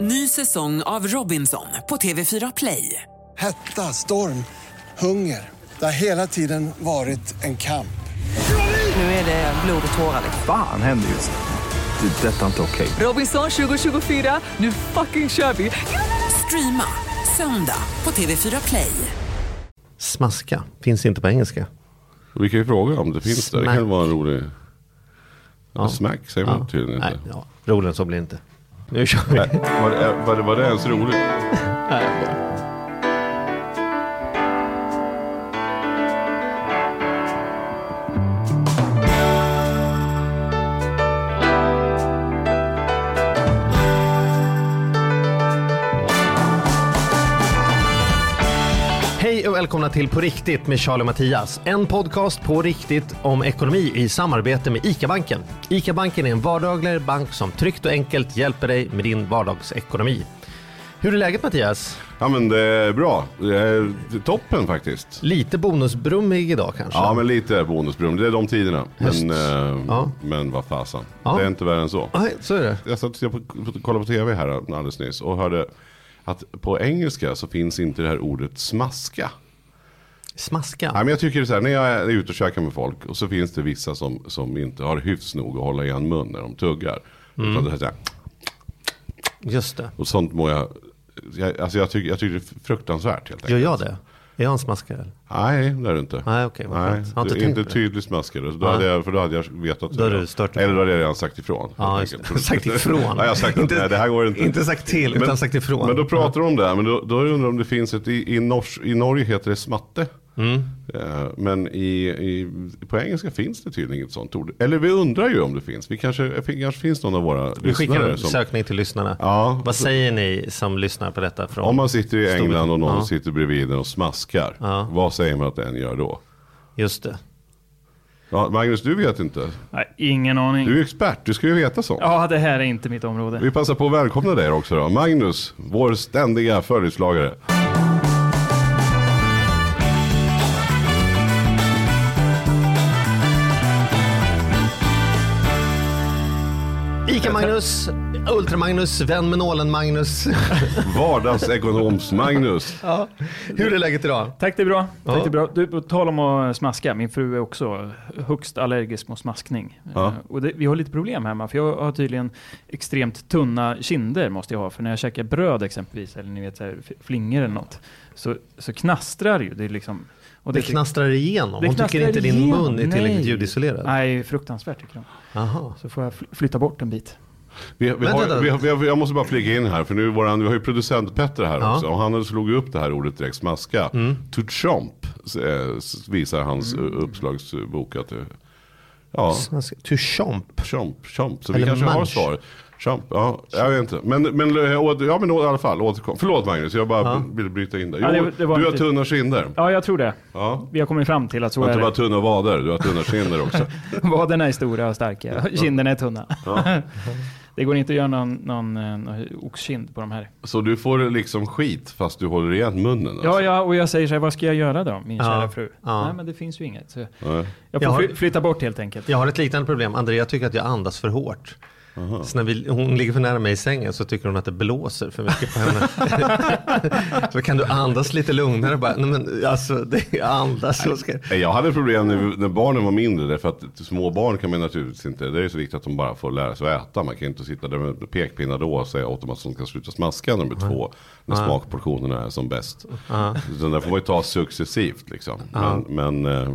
Ny säsong av Robinson på TV4 Play. Hetta, storm, hunger. Det har hela tiden varit en kamp. Nu är det blod och tårar. Fan händer just nu. Det. är Detta är inte okej. Robinson 2024, nu fucking kör vi! Streama söndag på TV4 Play. Smaska finns inte på engelska. Vi kan ju fråga om det finns där. Det Smack. kan vara en rolig... Ja. Smack säger man tydligen Nej, inte. ja, roligare så blir det inte. Nu kör vi. Var, var, var det ens roligt? Nej. Välkomna till På riktigt med Charlie och Mattias. En podcast på riktigt om ekonomi i samarbete med ICA-banken. ICA-banken är en vardagligare bank som tryggt och enkelt hjälper dig med din vardagsekonomi. Hur är läget Mattias? Ja men det är bra. Det är toppen faktiskt. Lite bonusbrummig idag kanske? Ja men lite bonusbrum. Det är de tiderna. Men, eh, Ja. men vad fasen. Ja. Det är inte värre än så. Nej, så är det. Jag satt och kollade på tv här alldeles nyss och hörde att på engelska så finns inte det här ordet smaska. Smaska. Nej, men jag tycker så här, när jag är ute och käkar med folk och så finns det vissa som, som inte har hyfs nog att hålla igen mun när de tuggar. Mm. Utan det här, så här, Just det. och sånt mår jag, jag, alltså jag, tycker, jag tycker det är fruktansvärt helt enkelt. Gör jag det? Är jag en smaskare? Nej, det är du inte. Nej, okej, vad Nej. Jag inte inte tydlig smaskare. Då hade jag, för då hade jag vetat. Då hade stört. Eller då hade jag redan sagt ifrån. Ja, sagt ifrån. ja, jag har sagt att nej, det här går inte. Inte sagt till, utan sagt ifrån. Men då pratar de om det här, men då, då undrar jag om det finns ett, i, i, Nors, i Norge heter det smatte. Mm. Eh, Men i, i, på engelska finns det tydligen inget sånt ord. Eller vi undrar ju om det finns. Vi kanske, det kanske finns någon av våra Vi skickar lyssnare en som... sökning till lyssnarna. Ja. Vad säger ni som lyssnar på detta? Från Om man sitter i England och någon Ja. sitter bredvid och smaskar. Ja. Vad säger man att den gör då? Just det. Ja, Magnus, du vet inte. Nej, ingen aning. Du är expert, du ska ju veta sånt. Ja, det här är inte mitt område. Vi passar på att välkomna dig också då. Magnus, vår ständiga följeslagare. Ica-Magnus, Ultra-Magnus, vän med nålen-Magnus. Vardagsekonoms-Magnus. Hur är läget idag? Tack, det är bra. Ja. Tack, det är bra. Du, på tal om att smaska, min fru är också högst allergisk mot smaskning. Ja. Eh, Och det, vi har lite problem hemma, för jag har tydligen extremt tunna kinder måste jag ha. För när jag käkar bröd exempelvis, eller ni vet så här, f- flingor eller något, så, så knastrar det ju. Det är liksom... Och Det knastrar igenom. Det Hon tycker inte din igenom. mun är tillräckligt Nej. ljudisolerad. Nej, fruktansvärt tycker de. Aha. Så får jag fly- flytta bort en bit. Vi, vi har, vi har, vi har, jag måste bara flika in här, för nu våran, vi har ju producent Petter här Ja. också. Och han slog upp det här ordet direkt, smaska. To chomp, eh, visar hans mm. uppslagsbok att det, Ja, Smaska. To chomp. chomp, chomp. Så Eller vi kanske har munch. svar. Chomp, ja, jag vet inte. Men, men eh, ja, men i alla fall, återkom. Förlåt Magnus, jag bara Ja. ville bryta in där. Ja, Jo, det- det var du har tunna kinder. Ja, jag tror det. Ja. Vi har kommit fram till att Du så har är inte bara det. tunna vader, du har tunna kinder också. Vaderna är stora och starka, kinderna är tunna. Ja. Det går inte att göra någon, någon, eh, någon oxkind på de här. Så du får liksom skit fast du håller igen munnen? Alltså. Ja, ja, och jag säger så här, vad ska jag göra då, min Ja, kära fru? ja. Nej, men det finns ju inget. Så jag Jag får har- fly, flytta bort helt enkelt. Jag har ett liknande problem. Andrea tycker att jag andas för hårt. Så när vi, hon ligger för nära mig i sängen så tycker hon att det blåser för mycket på henne. så kan du andas lite lugnare bara. Nej men alltså, det andas. Så ska... Nej, Jag hade problem när, när barnen var mindre. Därför att små barn kan man naturligtvis inte. Det är så viktigt att de bara får lära sig att äta. Man kan inte sitta där med pekpinnar då och säga åt dem att de ska sluta smaska när de är två. När smakportionerna är som bäst. Utan där får man ju ta successivt liksom. Men, men eh,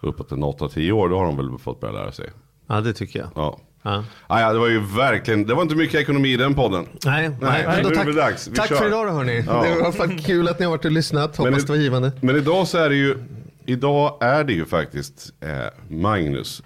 uppåt en 8-10 år då har de väl fått börja lära sig. Ja det tycker jag. Ja. Ja. Ah, ja, det var ju verkligen, det var inte mycket ekonomi i den podden. Nej, nej. nu Men då är det tack, väl dags. Vi tack kör. för idag då hörni. Ja. Det var fall kul att ni har varit och lyssnat. Hoppas Men- det var givande. Men idag så är det ju, idag är det ju faktiskt eh, Magnus.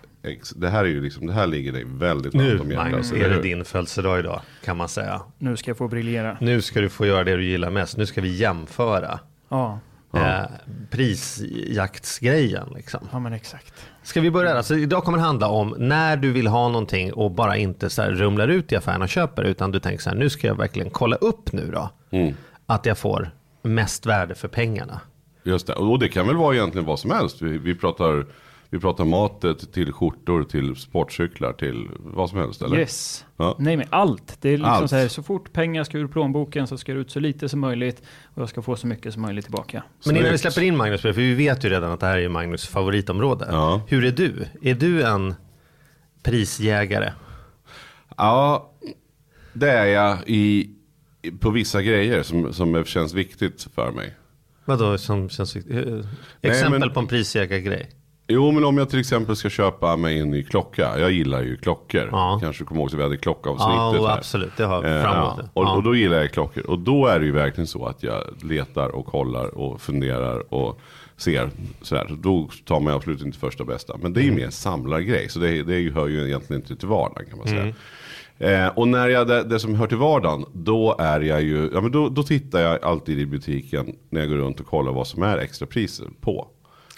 Det här är ju liksom, det här ligger dig väldigt Nu varmt om hjärtat. Magnus eller är det din födelsedag idag kan man säga. Nu ska jag få briljera. Nu ska du få göra det du gillar mest. Nu ska vi jämföra Ja, eh, prisjaktsgrejen. Liksom. ja men exakt. Ska vi börja? Alltså, idag kommer det handla om när du vill ha någonting och bara inte så här rumlar ut i affären och köper utan du tänker så här, nu ska jag verkligen kolla upp nu då. Mm. Att jag får mest värde för pengarna. Just det, och det kan väl vara egentligen vad som helst. Vi, vi pratar Vi pratar matet till skjortor, till sportcyklar, till vad som helst eller? Yes. Ja. Nej men allt. Det är liksom Allt. så här, så fort pengar ska ur plånboken så ska det ut så lite som möjligt och jag ska få så mycket som möjligt tillbaka. Men innan vi släpper in Magnus, för vi vet ju redan att det här är Magnus favoritområde. Ja. Hur är du? Är du en prisjägare? Ja, det är jag i, på vissa grejer som, som känns viktigt för mig. Vadå som känns viktigt? Eh, Exempel men- på en prisjägargrej. Jo, men om jag till exempel ska köpa mig en ny klocka. Jag gillar ju klockor. Ja. Kanske du kommer ihåg att vi hade klockavsnittet Ja, här. absolut. Det har Eh, framgått. ja. och, och då gillar jag klockor. Och då är det ju verkligen så att jag letar och kollar och funderar och ser. Sådär. Då tar man absolut inte första bästa. Men det är ju mer en samlargrej. Så det, det hör ju egentligen inte till vardagen kan man säga. Eh, och när jag, det, det som hör till vardagen, då är jag ju, ja men då, då tittar jag alltid i butiken när jag går runt och kollar vad som är extrapriser på.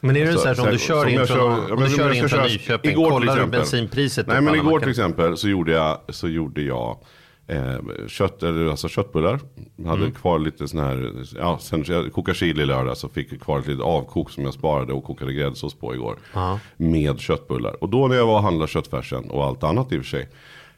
Men är det så, Så- här som du kör in från, om du kör in från Nyköping, igår kollar du bensinpriset? Nej men igår till exempel så gjorde jag, så gjorde jag eh, kött, eller alltså köttbullar. Jag hade Mm. kvar lite sån här, ja sen jag kokade chili lördag så fick jag kvar ett litet avkok som jag sparade och kokade gräddsås på igår. Ja. Med köttbullar. Och då när jag var och handlade köttfärsen och allt annat i och för sig.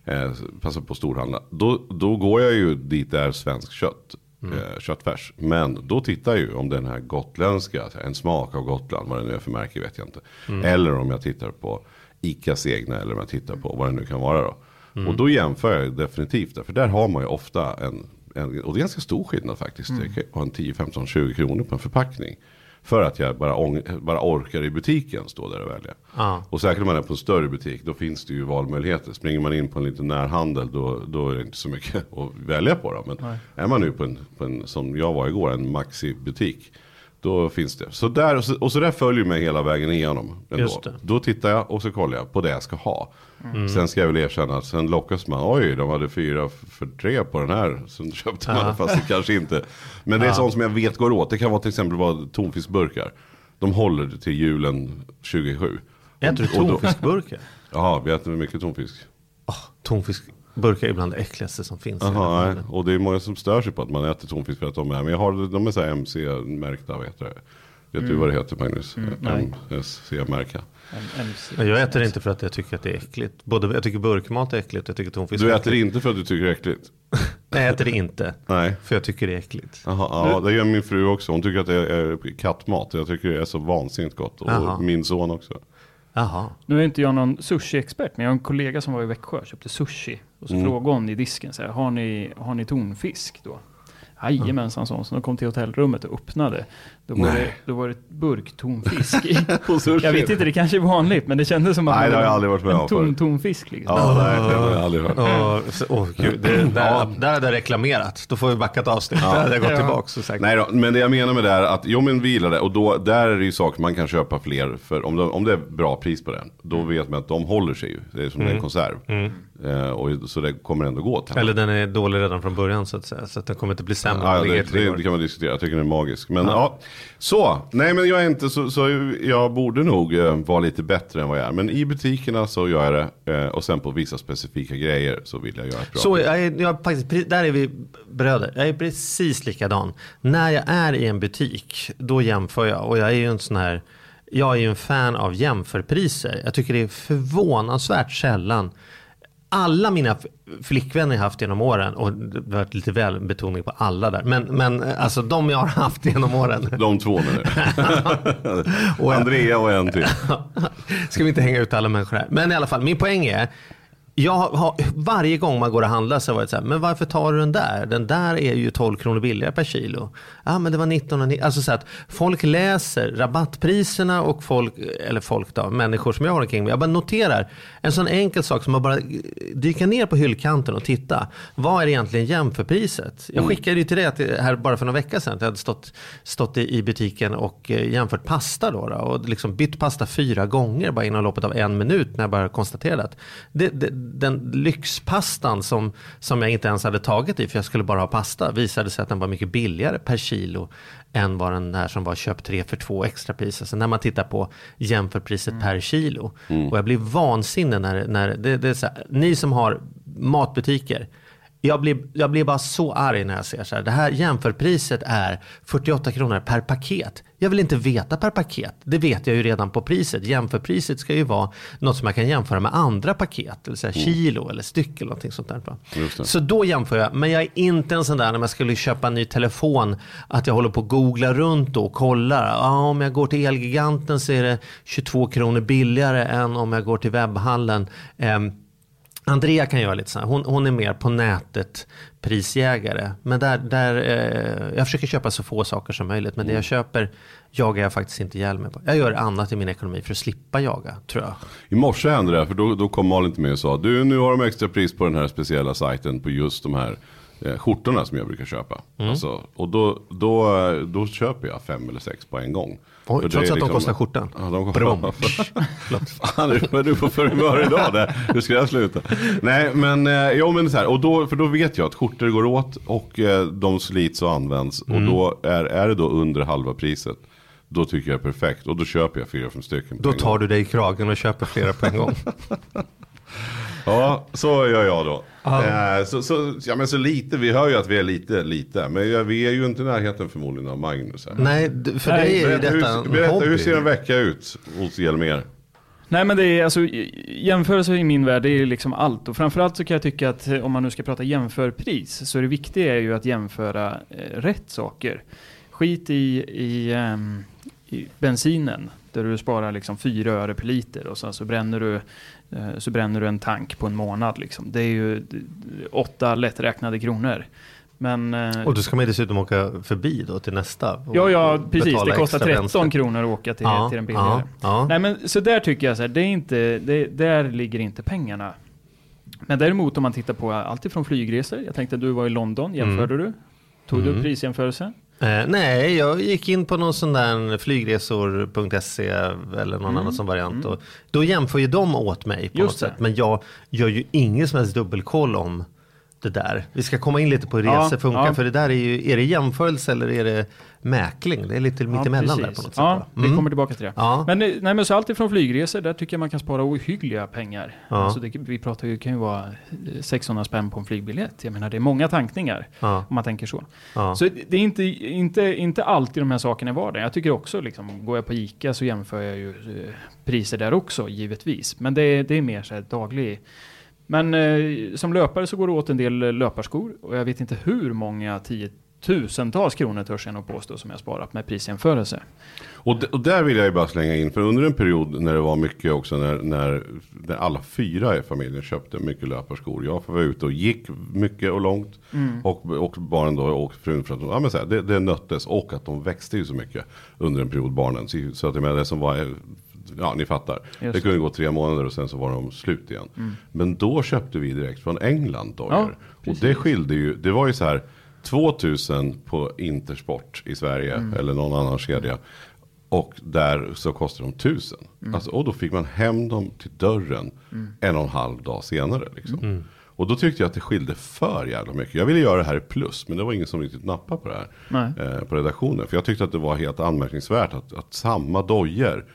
Eh, passade på storhandla. Då, då går jag ju dit det är svensk kött. Mm. Eh, köttfärs. Men då tittar jag ju om den här gotländska, en smak av Gotland, vad det nu är för märke vet jag inte. Mm. Eller om jag tittar på Icas egna eller om jag tittar på vad det nu kan vara då. Mm. Och då jämför jag definitivt det. För där har man ju ofta en, en och det är ganska stor skillnad faktiskt. Mm. En 10, 15, 20 kronor på en förpackning. För att jag bara, ång, bara orkar i butiken stå där och välja. Ja. Och säkert om man är på en större butik, då finns det ju valmöjligheter. Springer man in på en liten närhandel, då, då är det inte så mycket att välja på. Då. Men är man nu på en, på en, som jag var igår, en Maxi-butik. Då finns det. Så där, och, så, och så där följer mig hela vägen igenom. Ändå. Då tittar jag och så kollar jag på det jag ska ha. Mm. Sen ska jag väl erkänna att sen lockas man. Oj, de hade fyra för tre på den här. Sen köpte man Ja. det fast det kanske inte. Men det är sånt som jag vet går åt. Det kan vara till exempel vara tonfiskburkar. De håller till julen 27. Äter du tonfiskburkar? Ja, vi äter mycket tonfisk. Oh, tonfiskburkar är bland det äckligaste som finns. världen. Och det är många som stör sig på att man äter tonfisk för att de är. Men jag har, de är så här MC-märkta, vad heter det? Vet du vad det heter Magnus? nej. MC-märka. Jag äter inte för att jag tycker att det är äckligt. Både, jag tycker burkmat är äckligt, jag tycker tonfisk Du äter äckligt. inte för att du tycker det är äckligt? Nej, jag äter det inte. Nej. För jag tycker det är äckligt. Jaha, ja, det gör min fru också. Hon tycker att det är kattmat. Jag tycker det är så vansinnigt gott. Och Jaha. min son också. Jaha. Nu är inte jag någon sushi-expert, men jag har en kollega som var i Växjö och köpte sushi. Och så Mm. frågade hon i disken, så här, har, ni, har ni tonfisk då? Jajamensan, sa hon. Så de kom till hotellrummet och öppnade. Då var, Nej. det, då var det ett burk tonfisk i. På sushi. Jag vet inte, det kanske är vanligt, men det kändes som att Nej, det har jag aldrig varit med en om ton, förut. tonfisk. Liksom. Ja, nej, det har jag aldrig hört. Åh, så- åh, gud, det, där, där hade jag reklamerat. Då får vi backa ett avsnitt. Där hade jag gått Ja. tillbaka och sagt. Nej då, men det jag menar med det är att, jo men vi gillar det. Och då, där är det ju saker man kan köpa fler. För om det, om det är bra pris på den, då vet man att de håller sig ju. Det är som en konserv. Eh, och, så det kommer ändå gå henne. Eller den är dålig redan från början så att säga. Så att den kommer inte bli sämre. Ja, om den ligger det, tre det, det kan man diskutera, jag tycker den är magisk. Men ja. Så, nej men jag är inte så, så jag borde nog eh, vara lite bättre än vad jag är. Men i butikerna så gör jag det. Eh, och sen på vissa specifika grejer så vill jag göra ett bra Så jag är, jag, faktiskt, där är vi bröder. Jag är precis likadan. När jag är i en butik, då jämför jag. Och jag är ju en sån här, jag är ju en fan av jämförpriser. Jag tycker det är förvånansvärt sällan. Alla mina flickvänner jag haft genom åren, och det har varit lite väl betoning på alla där, men, men eh, alltså de jag har haft genom åren. De två nu. Och Andrea och en till. Ska vi inte hänga ut alla människor här. Men i alla fall, min poäng är. Jag har, varje gång man går och handlar så har jag varit så här, men varför tar du den där? Den där är ju 12 kronor billigare per kilo. Ja, men det var 19,90. Alltså så att folk läser rabattpriserna och folk, eller folk då, människor som jag har omkring mig. Jag bara noterar en sån enkel sak som att bara dyka ner på hyllkanten och titta. Vad är egentligen jämförpriset? Jag skickade ju till dig att här bara för några veckor sedan. att Jag hade stått, stått i, i butiken och eh, jämfört pasta då, då och liksom bytt pasta fyra gånger bara inom loppet av en minut när jag bara konstaterade att det, det, den lyxpastan som, som jag inte ens hade tagit i för jag skulle bara ha pasta visade sig att den var mycket billigare per kilo än vad den där som var köpt tre för två extrapris. Alltså när man tittar på jämförpriset per kilo. Och jag blir vansinnig när, när det, det är så här, ni som har matbutiker jag blir, jag blir bara så arg när jag ser så här. Det här jämförpriset är 48 kronor per paket. Jag vill inte veta per paket. Det vet jag ju redan på priset. Jämförpriset ska ju vara något som jag kan jämföra med andra paket. Det vill säga kilo eller styck eller någonting sånt där. Så då jämför jag. Men jag är inte en sån där när man skulle köpa en ny telefon. Att jag håller på att googla runt och kollar. Ja, om jag går till Elgiganten så är det 22 kronor billigare än om jag går till webbhallen. Ehm, Andrea kan göra lite så här. Hon, hon är mer på nätet prisjägare. Men där, där, eh, jag försöker köpa så få saker som möjligt. Men det jag köper jagar jag faktiskt inte ihjäl mig på. Jag gör annat i min ekonomi för att slippa jaga, tror jag. I morse hände det, för då, då kom Malin till mig och sa du nu har de extra pris på den här speciella sajten på just de här eh, skjortorna som jag brukar köpa. Mm. Alltså, och då, då, eh, då köper jag fem eller sex på en gång. Oj, det trots att de liksom- kostar skjortan. Ja, de kostar. Fan, vad är du på för humör idag? Där? Hur ska jag sluta? Nej, men, eh, jo, men så här, och då, för då vet jag att skjortor går åt och eh, de slits och används. Mm. Och då är, är det då under halva priset. Då tycker jag är perfekt och då köper jag fyra, fem stycken. Då gång. tar du dig i kragen och köper flera på en gång. Ja, så gör jag då. Eh, så, så, ja, men så lite, vi hör ju att vi är lite, lite. Men vi är ju inte i närheten förmodligen av Magnus. Här. Nej, för Nej, dig är ju Berätta, detta hur, en berätta hobby. hur ser en vecka ut hos Hjelmér? Nej men det är alltså, i- jämförelse i min värld, det är liksom allt. Och framförallt så kan jag tycka att eh, om man nu ska prata jämförpris, så det viktiga är ju att jämföra eh, rätt saker. Skit i, i, ehm, i bensinen, där du sparar liksom 4 öre per liter och sen så bränner du eh, så bränner du en tank på en månad. Liksom. Det är ju åtta lätträknade kronor. Men, eh, Och då ska man dessutom åka förbi då till nästa. ja, ja, precis. Det kostar extra 13 bränsle. kronor att åka till, Ja, till den billigare. ja. Nej men så där tycker jag så här, det är inte, det, där ligger inte pengarna. Men däremot om man tittar på allt ifrån flygresor. Jag tänkte att du var i London, jämförde du? Tog du upp prisjämförelse? Eh, nej, jag gick in på någon sån där flygresor.se eller någon annan sån variant. Och då jämför ju de åt mig på Mm. Just något det. sätt. Men jag gör ju ingen som helst dubbelkoll om det där. Vi ska komma in lite på hur Ja, resor funkar. ja. För det där är ju, är det jämförelse eller är det mäkling? Det är lite mittemellan där på något sätt. Ja, va? vi Mm. kommer tillbaka till det. Ja. Men, eh, nej, men så allt ifrån flygresor, där tycker jag man kan spara ohyggliga pengar. Ja. Alltså det, vi pratar ju, kan ju vara eh, 600 spänn på en flygbiljett. Jag menar det är många tankningar. Om man tänker så. Så det är inte, inte, inte alltid de här sakerna i vardagen. Jag tycker också, liksom, går jag på ICA så jämför jag ju eh, priser där också, givetvis. Men det, är- det är mer så här daglig. Men eh, som löpare så går det åt en del eh, löparskor. Och jag vet inte hur många tiotusentals kronor törs jag nog påstå som jag sparat med prisjämförelse. Och, och där vill jag ju bara slänga in, för under en period när det var mycket också när, när, när alla fyra i familjen köpte mycket löparskor. Jag var ute och gick mycket och långt. Mm. Och, och barnen då och frun för att ja, men så här, det, det nöttes och att de växte ju så mycket under en period barnen. Så, så att jag menar det som var, ja ni fattar. Just det kunde gå tre månader och sen så var de slut igen. Men då köpte vi direkt från England dojor. Ja, och det skilde ju, det var ju så här 2000 på Intersport i Sverige Mm. eller någon annan kedja. Och där så kostar de tusen. Mm. Alltså, och då fick man hem dem till dörren en och en halv dag senare. Liksom. Mm. Och då tyckte jag att det skilde för jävla mycket. Jag ville göra det här i plus, men det var ingen som riktigt nappade på det här. Eh, på redaktionen. För jag tyckte att det var helt anmärkningsvärt att, att samma dojor.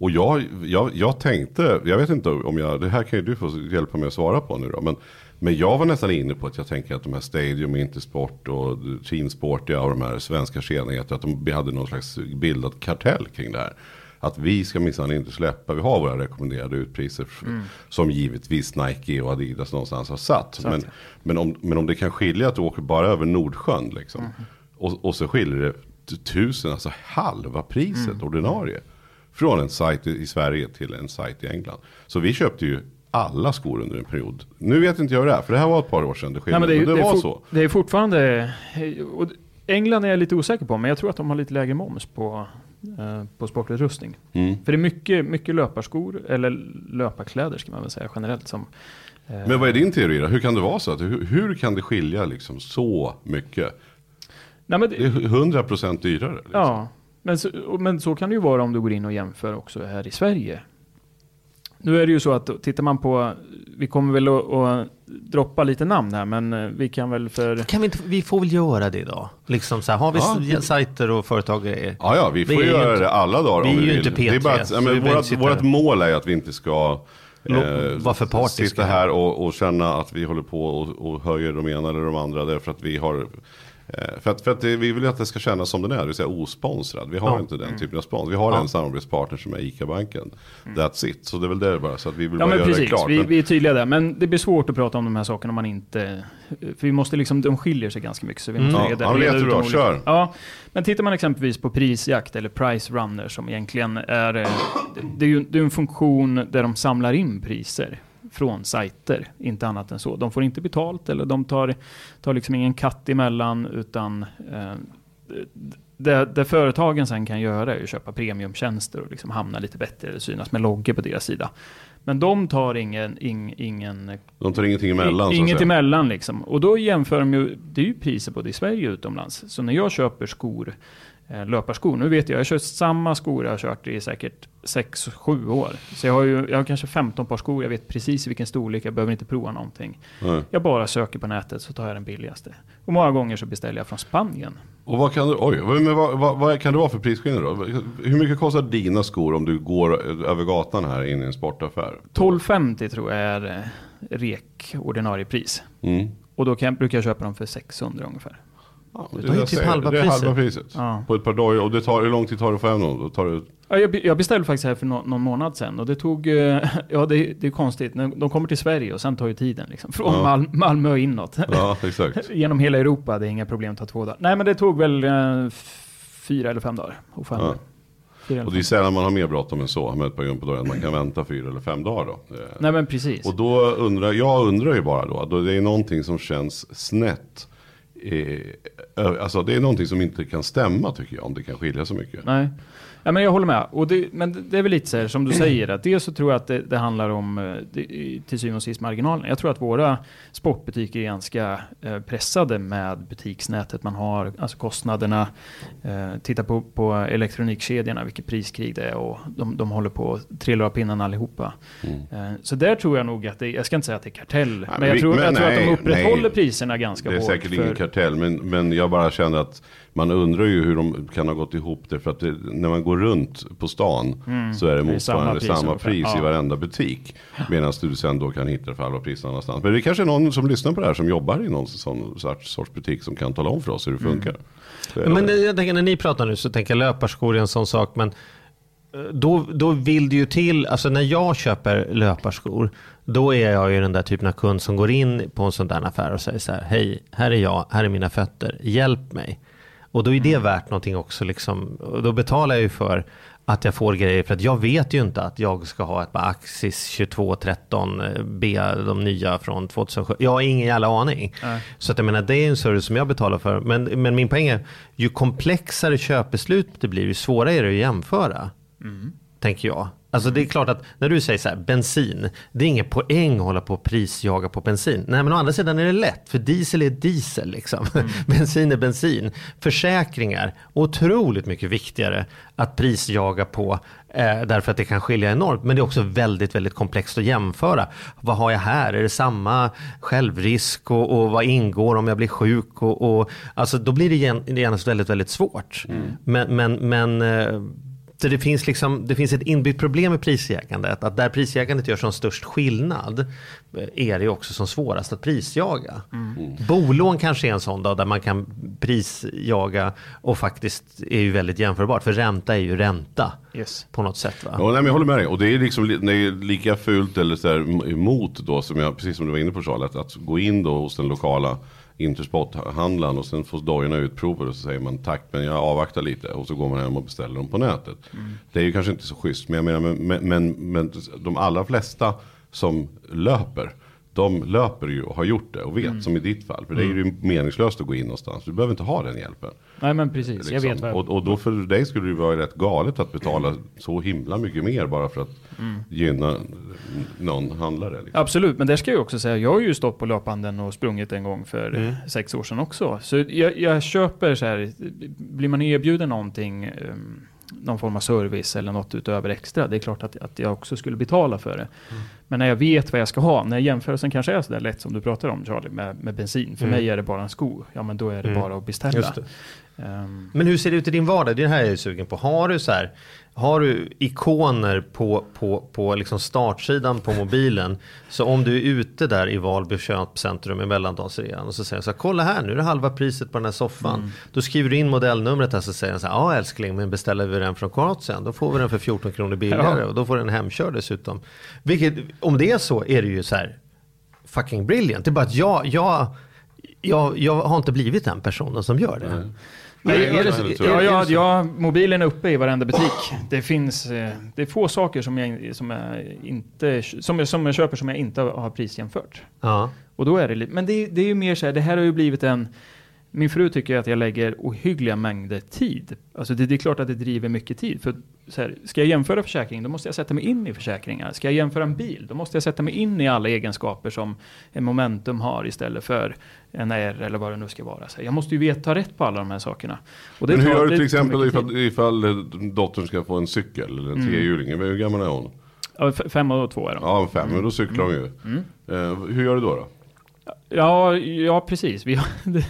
Och jag, jag, jag tänkte, jag vet inte om jag, det här kan ju du få hjälpa mig att svara på nu då. Men, men jag var nästan inne på att jag tänker att de här Stadium, Intersport och Teamsportia och de här svenska kedjorna, att de hade någon slags bildad kartell kring det här. Att vi ska minsann inte släppa, vi har våra rekommenderade utpriser. f- Som givetvis Nike och Adidas någonstans har satt. Men, men, om, men om det kan skilja att du åker bara över Nordsjön liksom. Och, och så skiljer det tusen, alltså halva priset ordinarie. Från en sajt i Sverige till en sajt i England. Så vi köpte ju alla skor under en period. Nu vet inte jag hur det är, för det här var ett par år sedan det Nej, skilde. men det, är, men det, det, var så. det är fortfarande... England är jag lite osäker på, men jag tror att de har lite lägre moms på, eh, på sportutrustning. Mm. För det är mycket, mycket löparskor, eller löparkläder ska man väl säga generellt. Som, eh, Men vad är din teori då? Hur kan det vara så? Att, hur, hur kan det skilja liksom så mycket? nej, Det det, är 100% dyrare. Liksom. ja, men så, men så kan det ju vara om du går in och jämför också här i Sverige. Nu är det ju så att tittar man på, vi kommer väl att, att droppa lite namn här, men eh, vi kan väl för... Kan vi, inte, vi får väl göra det idag. Liksom så här, har vi Ja. sajter och företag. Ja, ja, vi får Vi göra inte- det alla dagar vi om är vi vill. inte det är bara P3, att, men vårat, vårat mål är att vi inte ska Lå- var för partiska. Sitta här och, och känna att vi håller på och, och höjer de ena eller de andra därför att vi har eh, för att, för att det, vi vill ju att det ska kännas som den är, det vill säga osponsrad. Vi har Ja. inte den typen av spons. Vi har en samarbetspartner som är ICA-banken. That's it. Så det är väl det bara. Så att vi vill Ja bara göra det precis, klart. vi, Men- vi är tydliga där. Men det blir svårt att prata om de här sakerna om man inte... För vi måste liksom, de skiljer sig ganska mycket. Så vi måste Mm. Ja, reda, ja, reda jättebra, olika- kör. Ja, men tittar man exempelvis på prisjakt eller price runner som egentligen är... eh, det- Det är ju det är en funktion där de samlar in priser från sajter, inte annat än så. De får inte betalt eller de tar, tar liksom ingen katt emellan utan eh, det, det företagen sen kan göra är att köpa premiumtjänster och liksom hamna lite bättre eller synas med loggor på deras sida. Men de tar ingen, ing, ingen De tar ingenting emellan. så Inget säga. emellan liksom. Och då jämför de ju, det är ju priser både i Sverige och utomlands. Så när jag köper skor, löparskor, nu vet jag, jag har kört samma skor jag har kört i säkert 6-7 år. Så jag har ju, jag har kanske 15 par skor, jag vet precis vilken storlek, jag behöver inte prova någonting. Nej. Jag bara söker på nätet så tar jag den billigaste. Och många gånger så beställer jag från Spanien. Och vad kan, du, oj, men vad, vad, vad kan det vara för prisskillnad då? Hur mycket kostar dina skor om du går över gatan här in i en sportaffär? 12,50 tror jag är eh, rek ordinarie pris. Mm. Och då kan, brukar jag köpa dem för 600 ungefär. Ja, Det är ju typ halva det är priset. halva priset. Ja. På ett par dagar. Och det tar, hur lång tid tar det att få hem dem? Tar det, Ja, jag, be- jag beställde faktiskt här för nå- någon månad sedan och det tog, eh, ja det, det är konstigt, de kommer till Sverige och sen tar ju tiden liksom. Från Ja. Mal Malmö och inåt. ja, exakt. Genom hela Europa, det är inga problem att ta två dagar. Nej men det tog väl eh, fyra eller fem dagar. Och fem, Ja. fyra eller Och det är sällan man har mer bråttom än så med ett par på dagen. Man kan vänta fyra eller fem dagar då. Eh, Nej men precis. Och då undrar, jag undrar ju bara då, då det är någonting som känns snett. Eh, alltså det är någonting som inte kan stämma tycker jag, om det kan skilja så mycket. Nej. Ja, men jag håller med. Och det, men det- är väl lite så här som du säger, att dels så tror jag att det, det handlar om eh, det, till syvende och sist marginalen. Jag tror att våra sportbutiker är ganska eh, pressade med butiksnätet man har, alltså kostnaderna. Eh, titta på, på elektronikkedjorna, vilket priskrig det är och de, de håller på att trilla av pinnen allihopa. Eh, så där tror jag nog att det, jag ska inte säga att det är kartell, men jag tror, men jag tror att de nej, upprätthåller nej. priserna ganska Det är hårt. säkert för- ingen kartell, men, men jag bara känner att man undrar ju hur de kan ha gått ihop det. För att det, när man går runt på stan så är det är samma motsvarande pris samma pris i varenda butik. Medan du sen då kan hitta det för halva pris någon annanstans. Men det är kanske är någon som lyssnar på det här som jobbar i någon sån sorts sorts butik som kan tala om för oss hur det Mm. funkar. Är Men det. jag tänker när ni pratar nu så tänker jag löparskor är en sån sak. Men eh, då, då vill det ju till, alltså när jag köper löparskor, då är jag ju den där typen av kund som går in på en sån där affär och säger så här, hej, här är jag, här är mina fötter, hjälp mig. Och då är det värt någonting också, liksom, och då betalar jag ju för att jag får grejer, för att jag vet ju inte att jag ska ha ett par Axis 2213 eh, B, de nya från 2007. Jag har ingen jävla aning. Så att jag menar, det är en service som jag betalar för. Men, men min poäng är, ju komplexare köpbeslut det blir, ju svårare är det att jämföra. Tänker jag. Alltså det är klart att när du säger så här, bensin, det är ingen poäng att hålla på och prisjaga på bensin. Nej men å andra sidan är det lätt, för diesel är diesel liksom. bensin är bensin. Försäkringar, otroligt mycket viktigare att prisjaga på, eh, därför att det kan skilja enormt. Men det är också väldigt, väldigt komplext att jämföra. Vad har jag här? Är det samma självrisk och, och vad ingår om jag blir sjuk? Och, och, alltså då blir det gen- genast väldigt, väldigt svårt. Men, men, men eh, så det finns, liksom, det finns ett inbyggt problem med prisjägandet. Att där prisjägandet gör som störst skillnad eh, är det också som svårast att prisjaga. Bolån kanske är en sån då, där man kan prisjaga och faktiskt är ju väldigt jämförbart. För ränta är ju ränta Yes. på något sätt. Va? Ja, nej, men jag håller med dig. Och det är liksom li- det är lika fult eller så här emot då, som jag, precis som du var inne på Charlie, att, att gå in då hos den lokala Intersport-handlaren och sen får dojorna utprovade och så säger man tack men jag avvaktar lite och så går man hem och beställer dem på nätet. Det är ju kanske inte så schysst men jag menar men, men, men, men de allra flesta som löper de löper ju och har gjort det och vet som i ditt fall. För det är ju meningslöst att gå in någonstans. Du behöver inte ha den hjälpen. Nej men precis, jag Liksom. vet vad jag... och, och då för dig skulle det ju vara rätt galet att betala så himla mycket mer bara för att gynna någon handlare. Liksom. Absolut, men där ska jag också säga, jag har ju stått på löpanden och sprungit en gång för sex år sedan också. Så jag, jag köper så här, blir man erbjuden någonting, um, någon form av service eller något utöver extra, det är klart att, att jag också skulle betala för det. Men när jag vet vad jag ska ha, när jämförelsen kanske är så där lätt som du pratar om Charlie, med, med bensin, för mig är det bara en sko, ja men då är det bara att beställa. Ehm, Men hur ser det ut i din vardag? Det här är jag sugen på. Har du så här, har du ikoner på, på, på liksom startsidan på mobilen. Så om du är ute där i Valby köpcentrum i mellandagsrean och så säger så här, kolla här nu är det halva priset på den här soffan. Då skriver du in modellnumret här så säger den så här, ja älskling men beställer vi den från Kroatien då får vi den för 14 kronor billigare Ja. och då får den hemkörd dessutom. Vilket, om det är så är det ju så här fucking brilliant. Det är bara att jag, jag, jag, jag har inte blivit den personen som gör det. Nej, Är- det- Ja, mobilen är uppe i varenda butik. Det finns, eh, det är få saker som jag, som jag inte, som jag, som jag köper som jag inte har prisjämfört. Ja. Och då är det men det, det är ju mer så här, det här har ju blivit en, min fru tycker att jag lägger ohyggliga mängder tid. Alltså det, det är klart att det driver mycket tid. För så här, ska jag jämföra försäkring, då måste jag sätta mig in i försäkringar. Ska jag jämföra en bil, då måste jag sätta mig in i alla egenskaper som en Momentum har istället för en R eller vad det nu ska vara. Så här, jag måste ju veta ta rätt på alla de här sakerna. Men hur gör du till exempel ifall, ifall eh, dottern ska få en cykel eller en trehjuling? Hur gammal är hon? Ja, fem och två är de. Ja, fem, men då cyklar hon ju. Eh, hur gör du då? då? Ja, ja precis. Vi har, det,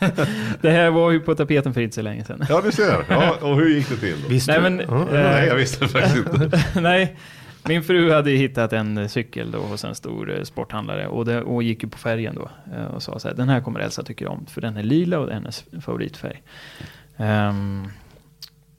det här var ju på tapeten för inte så länge sedan. Ja, du ser. Ja, och hur gick det till då? Visste Nej, men, Ja. eh, Nej, jag visste faktiskt inte. Nej, min fru hade hittat en cykel då hos en stor eh, sporthandlare och, det, och gick ju på färgen då eh, och sa så här, den här kommer Elsa tycka om för den är lila och det är hennes favoritfärg. Ehm,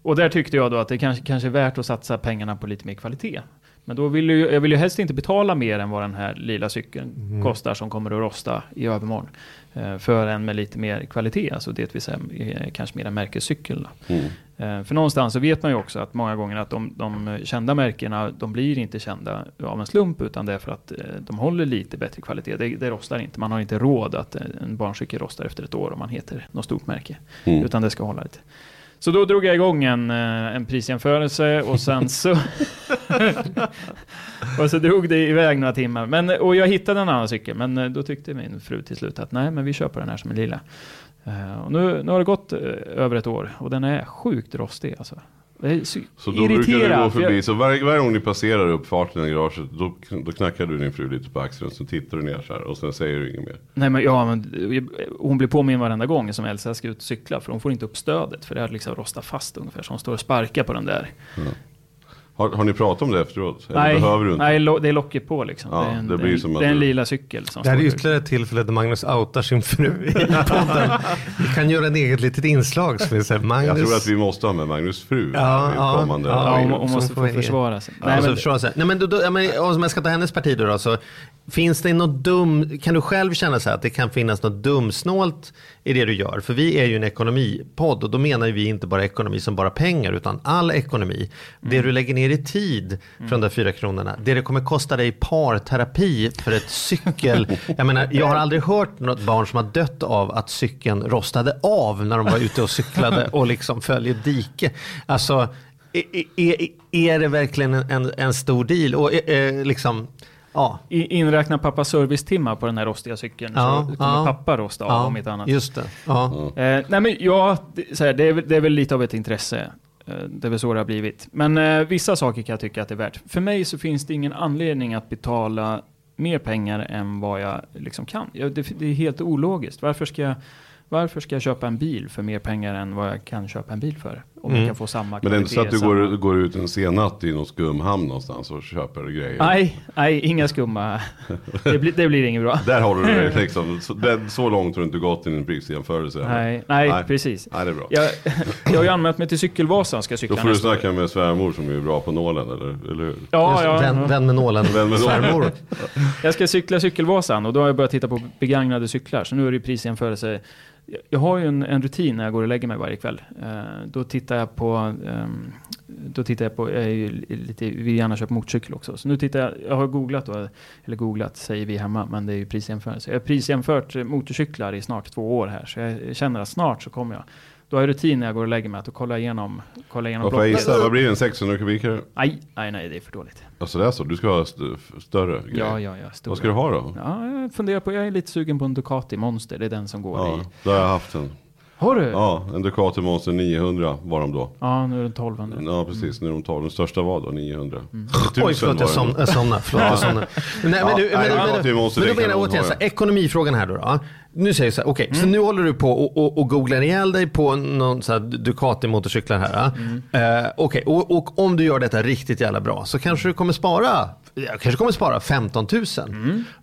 och där tyckte jag då att det kanske, kanske är värt att satsa pengarna på lite mer kvalitet. Men då vill ju, jag vill ju helst inte betala mer än vad den här lila cykeln kostar som kommer att rosta i övermorgon. Eh, för en med lite mer kvalitet, alltså det vill säga eh, kanske mer en märkescykel. Mm. Eh, För någonstans så vet man ju också att många gånger att de, de kända märkena, de blir inte kända av en slump, utan det är för att de håller lite bättre kvalitet. Det, det rostar inte. Man har inte råd att en barncykel rostar efter ett år om man heter något stort märke. Mm. Utan det ska hålla lite. Så då drog jag igång en, eh, en prisjämförelse och sen så... och så drog det iväg några timmar. Men, och jag hittade en annan cykel, men eh, då tyckte min fru till slut att nej, men vi köper den här som är lila. Eh, och nu, nu har det gått över ett år och den är sjukt rostig alltså. Det är så, Så då brukar du irriterad, gå för jag- förbi, så varje, varje gång ni passerar uppfarten i garaget då, då knackar du din fru lite på axeln, så tittar du ner så här och sen säger du inget mer. Nej men ja, men eh, hon blir påminn varenda gång som Elsa ska ut och cykla för hon får inte upp stödet för det har liksom rostat fast ungefär så hon står och sparkar på den där. Har, har ni pratat om det efteråt? Eller nej, behöver du inte? nej, lo- det är locket på liksom. Ja, det är en, det blir en, som att det är en lila cykel som Det här är ytterligare ett tillfälle där Magnus outar sin fru i podden. Vi kan göra ett eget litet inslag som är så här, Magnus. Jag tror att vi måste ha med Magnus fru Ja, ja, kommande ja, hon, hon måste få försvara sig. Nej, Nej, men, så här. Nej, men då, då, men, om jag ska ta hennes parti då, då så finns det något dum, kan du själv känna så här att det kan finnas något dumsnålt i det du gör? För vi är ju en ekonomipodd och då menar vi inte bara ekonomi som bara pengar utan all ekonomi. Det du lägger ner i tid för de där fyra kronorna, det det kommer kosta dig parterapi för ett cykel. Jag menar, jag har aldrig hört något barn som har dött av att cykeln rostade av när de var ute och cyklade och liksom följer dike. Alltså, är, är, är det verkligen en, en, stor deal? Och eh, eh, liksom, ja. Inräkna pappas servicetimmar på den här rostiga cykeln Ja, så kommer ja. pappa rosta av ja, om inte annat. Just det. Ja. Eh, nej men ja, det, så här, det, är, väl- det är väl lite av ett intresse. Eh, det är väl så det har blivit. Men eh, vissa saker kan jag tycka att det är värt. För mig så finns det ingen anledning att betala mer pengar än vad jag liksom kan. Ja, det, det är helt ologiskt. Varför ska, jag, varför ska jag köpa en bil för mer pengar än vad jag kan köpa en bil för? Om jag kan få samma Men det är inte så att du samma- går, går ut en sen natt i någon skumhamn någonstans och köper grejer? Nej, nej, inga skumma. Det blir, det blir inget bra. Där har du det liksom. Så, det, så långt har du inte gått i din prisjämförelse. Nej, nej, Nej. precis. Nej, det är bra. Jag, jag har ju anmält mig till Cykelvasan, ska Då cykla får du snacka med svärmor som är bra på nålen, eller, eller hur? Ja, ja, vän, ja. vän med nålen, Vän med svärmor. Jag ska cykla Cykelvasan och då har jag börjat titta på begagnade cyklar. Så nu är det prisjämförelse. Jag- har ju en, en rutin när jag går och lägger mig varje kväll. Eh, då tittar jag på, eh, då tittar jag på, jag är ju lite, vill gärna köpa motorcykel också. Så nu tittar jag, jag har googlat då, eller googlat säger vi hemma, men det är ju prisjämförelse. Jag har prisjämfört motorcyklar i snart två år här. Så jag känner att snart så kommer jag. Då har jag rutin när jag går och lägger mig att då kollar jag igenom, kollar igenom blocket. gissa? Vad blir det? En 600 kubikare? Nej, nej, nej, det är för dåligt. Alltså det är så? Du ska ha st större grejer? Ja, ja, ja. Stora. Vad ska du ha då? Ja, jag funderar på, jag är lite sugen på en Ducati Monster, det är den som går Ja, i. då har jag haft en. Har du? Ja, Ja, en Ducati Monster 900 var de då. nu är den 1200. Ja precis, nu är de 12. Den största var då 900. Mm. Oj, förlåt, jag som- jag somnade. Förlåt, jag somnade. Nej, men, Ja, du, men, ja, men, men då menar jag återigen, så ekonomifrågan här då. då. Nu säger jag så här, okej, så nu håller du på och, och, och googlar ihjäl dig på någon så här Ducati-motorcyklar här. Eh, okej, och, och om du gör detta riktigt jävla bra så kanske du kommer spara jag kanske kommer spara 15 000.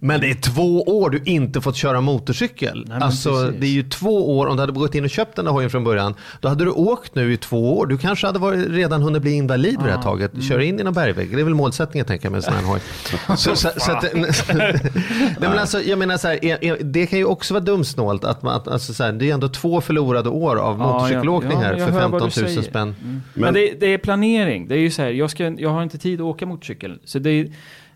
Men det är två år du inte fått köra motorcykel. men alltså precis. det är ju två år, om du hade gått in och köpt den där hojen från början, då hade du åkt nu i två år. Du kanske hade varit, redan hunnit bli invalid vid det här taget. Köra in i någon bergvägg, det är väl målsättningen tänker jag med en sån här hoj. så, så, så att, nej, men alltså, jag menar så här, är- är- det kan ju också vara dumsnålt att man, att, alltså så här, det är ändå två förlorade år av Ja, motorcykelåkning ja, här jag för hör 15 vad 000 du säger. spänn. Men, det, det är planering. Det är ju så här, jag, ska, jag har inte tid att åka motorcykel. Så det är,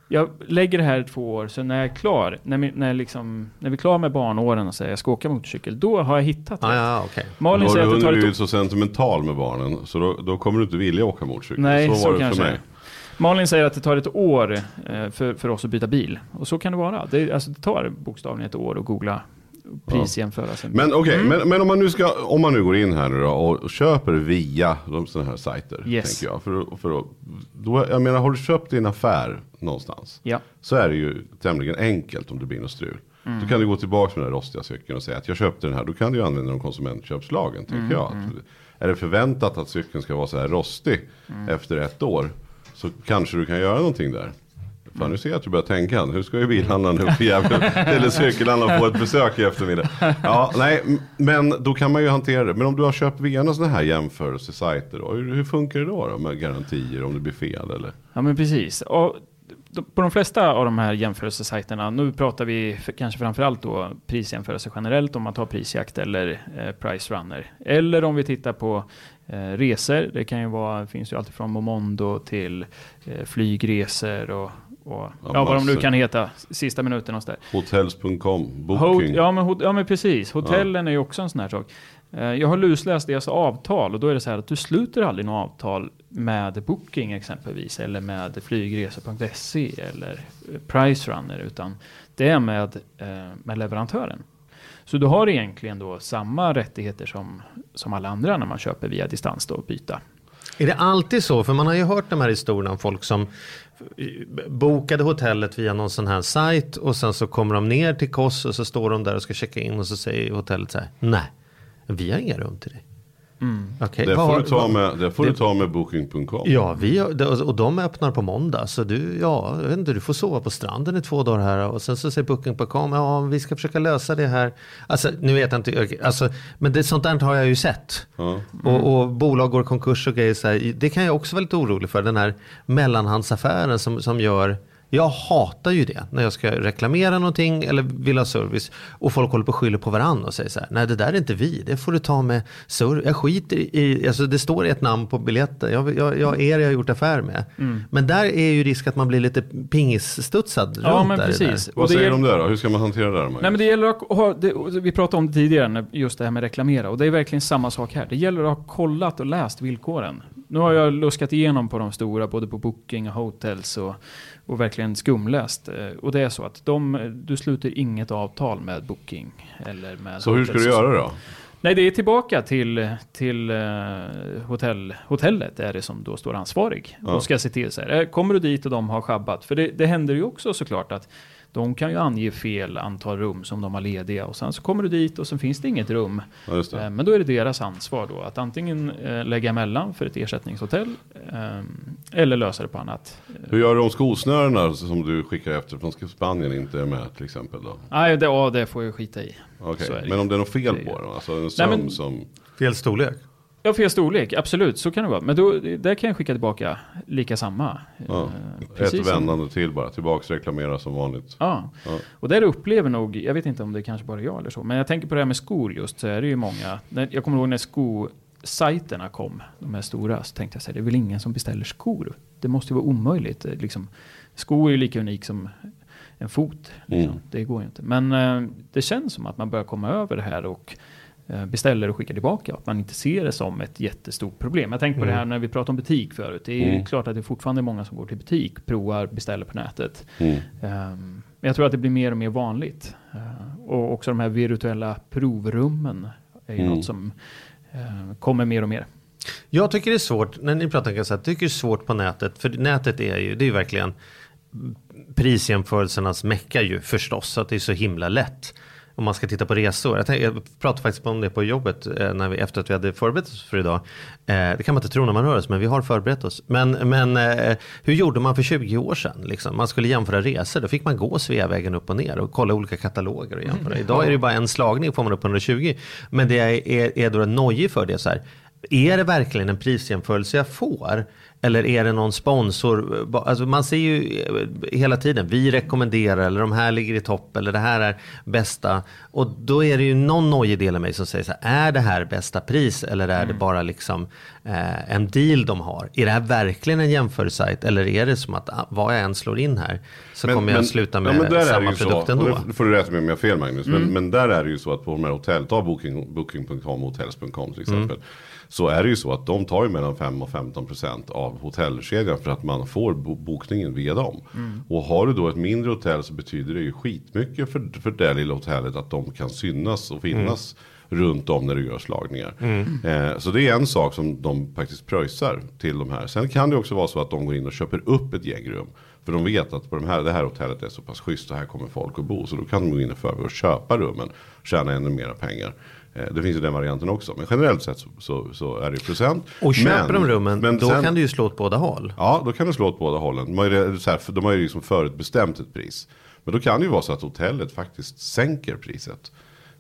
jag lägger det här två år, så när jag är klar, när, vi, när, liksom, när vi är klara med barnåren och säger jag ska åka motorcykel, då har jag hittat det. Ah, ja, okej. Malin säger du att det tar ett så sentimental med barnen så då, då kommer du inte vilja åka motorcykel. Nej, så så, var det kanske för mig. Malin säger att det tar ett år eh, för, för oss att byta bil. Och så kan det vara. Det, alltså, det tar bokstavligen ett år att googla prisjämföra. bil. Men okej, Mm. men, men om man nu ska, om man nu går in här nu då och köper via de sådana här sajter. Yes. Tänker jag. För, för då, jag menar, har du köpt en affär någonstans. Ja. Så är det ju tämligen enkelt om det blir något strul. Då kan du gå tillbaka med den här rostiga cykeln och säga att jag köpte den här. Då kan du ju använda de konsumentköpslagen. Tänker jag. Att, är det förväntat att cykeln ska vara så här rostig efter ett år. Så kanske du kan göra någonting där. Fan nu ser jag att du börjar tänka. Hur ska ju bilhandlaren upp i Gävle. Eller cykelhandlaren få ett besök i eftermiddag. Ja, nej, men då kan man ju hantera det. Men om du har köpt via några sådana här jämförelsesajter. Då, hur, hur funkar det då, då med garantier om det blir fel? Eller? Ja men precis. Och på de flesta av de här jämförelsesajterna, nu pratar vi för, kanske framförallt då prisjämförelse generellt om man tar prisjakt eller eh, price runner. Eller om vi tittar på eh, resor, det kan ju vara, finns ju alltid från Momondo till eh, flygresor och, och ja, vad de nu kan heta, sista minuten och sådär. Hotels.com, Hot, booking. ja, men, hot- ja men precis, hotellen är ju också en sån här sak. Eh, Jag har lusläst deras avtal och då är det så här att du sluter aldrig något avtal med Booking exempelvis eller med flygresor.se eller eh, Pricerunner utan det är med, eh, med leverantören. Så du har egentligen då samma rättigheter som, som alla andra när man köper via distans då, byta. Är det alltid så? För man har ju hört de här historierna om folk som bokade hotellet via någon sån här sajt och sen så kommer de ner till Kos och så står de där och ska checka in och så säger hotellet så här. Nej, vi har inga rum till dig. Okej, Det vad får, har- du ta med, det får du det- ta med booking.com. Ja, vi och de öppnar på måndag. Så du, ja, jag vet inte, du får sova på stranden i två dagar här. Och sen så säger Booking.com, ja vi ska försöka lösa det här. Alltså, nu vet jag inte, alltså, men det, sånt där har jag ju sett. Ja. Och, och bolag går i konkurs och grejer så här. Det kan jag också vara lite orolig för. Den här mellanhandsaffären som, som gör jag hatar ju det när jag ska reklamera någonting eller vill ha service och folk håller på och skyller på varandra och säger så här, nej det där är inte vi, det får du ta med service. Jag skiter i, alltså det står ett namn på biljetten, jag, jag, jag är jag har gjort affär med. Men där är ju risk att man blir lite pingisstudsad Ja runt men där. det precis. där. Vad Och det säger är- de där då? Hur ska man hantera det där? Magnus? Nej men det gäller att ha, det, vi pratade om det tidigare, just det här med reklamera. Och det är verkligen samma sak här. Det gäller att ha kollat och läst villkoren. Nu har jag luskat igenom på de stora, både på Booking och Hotels och, och verkligen skumläst. Eh, Och det är så att de, du sluter inget avtal med Booking eller med Så hur ska du göra då? Nej, det är tillbaka till, till eh, hotell, hotellet är det som då står ansvarig Ja. och ska se till så här. eh, Kommer du dit och de har sjabbat? För det, det händer ju också såklart att de kan ju ange fel antal rum som de har lediga och sen så kommer du dit och sen finns det inget rum. Ja, just det. Eh, Men då är det deras ansvar då att antingen eh, lägga emellan för ett ersättningshotell eh, eller lösa det på annat. Hur gör du om skosnörena som du skickar efter från Spanien inte är med till exempel då? Nej, det, ja, det får jag skita i. Det. men om det är något fel på dem? Alltså en söm men- som... Fel storlek. Ja, fel storlek, absolut, så kan det vara. Men då, där kan jag skicka tillbaka lika samma. Ja, Eh, ett precis som- vändande till bara. Tillbaks reklamera som vanligt. Ja. Ja. och där upplever nog, jag vet inte om det är kanske bara jag eller så, men jag tänker på det här med skor just, så är det ju många, jag kommer ihåg när skosajterna kom, de här stora, så tänkte jag så här, det är väl ingen som beställer skor? Det måste ju vara omöjligt. eh, Liksom. Skor är ju lika unik som en fot. Liksom. Mm. Det går ju inte. Men eh, det känns som att man börjar komma över det här och beställer och skickar tillbaka. Att man inte ser det som ett jättestort problem. Jag tänkte på det här när vi pratade om butik förut. Det är Mm. klart att det är fortfarande många som går till butik, provar, beställer på nätet. Mm. Ehm, Men jag tror att det blir mer och mer vanligt. Eh, Och också de här virtuella provrummen är ju Mm. något som eh, kommer mer och mer. Jag tycker det är svårt, när ni pratar kassett, jag tycker det är svårt på nätet. För nätet är ju, det är ju verkligen prisjämförelsernas mecka ju förstås. Att det är så himla lätt. Om man ska titta på resor. Jag, tänkte, jag pratade faktiskt om det på jobbet eh, när vi, efter att vi hade förberett oss för idag. Eh, det kan man inte tro när man hör oss, men vi har förberett oss. Men, men eh, hur gjorde man för 20 år sedan? Liksom? Man skulle jämföra resor, då fick man gå Sveavägen upp och ner och kolla olika kataloger och jämföra. Idag är det bara en slagning får man upp 120. Men det är, är, är då nojig för det så här. Är det verkligen en prisjämförelse jag får? Eller är det någon sponsor? Alltså man ser ju eh, hela tiden, vi rekommenderar eller de här ligger i topp eller det här är bästa. Och då är det ju någon nojig del av mig som säger så här, är det här bästa pris eller är det Mm. bara liksom eh, en deal de har? Är det här verkligen en jämförelsesajt eller är det som att ah, vad jag än slår in här så kommer jag sluta med ja, men det samma produkt så, ändå? Det får du rätta mig om jag har fel Magnus. Mm. Men, men där är det ju så att på de här hotell, ta booking, booking.com och hotels.com till Mm. Så är det ju så att de tar ju mellan 5 och 15 procent av hotellkedjan för att man får bo- bokningen via dem. Och har du då ett mindre hotell så betyder det ju skitmycket för, för det lilla hotellet att de kan synas och finnas runt om när du gör slagningar. Eh, så det är en sak som de faktiskt pröjsar till de här. Sen kan det också vara så att de går in och köper upp ett gäng rum. För de vet att på de här, det här hotellet är så pass schysst och här kommer folk att bo. Så då kan de gå in i förväg och köpa rummen. Tjäna ännu mera pengar. Eh, det finns ju den varianten också. Men generellt sett så, så, så är det procent. Och köper men, de rummen, men då sen- kan du ju slå åt båda håll. Ja, då kan det slå åt båda hållen. De har ju, så här, de har ju liksom förutbestämt ett pris. Men då kan det ju vara så att hotellet faktiskt sänker priset.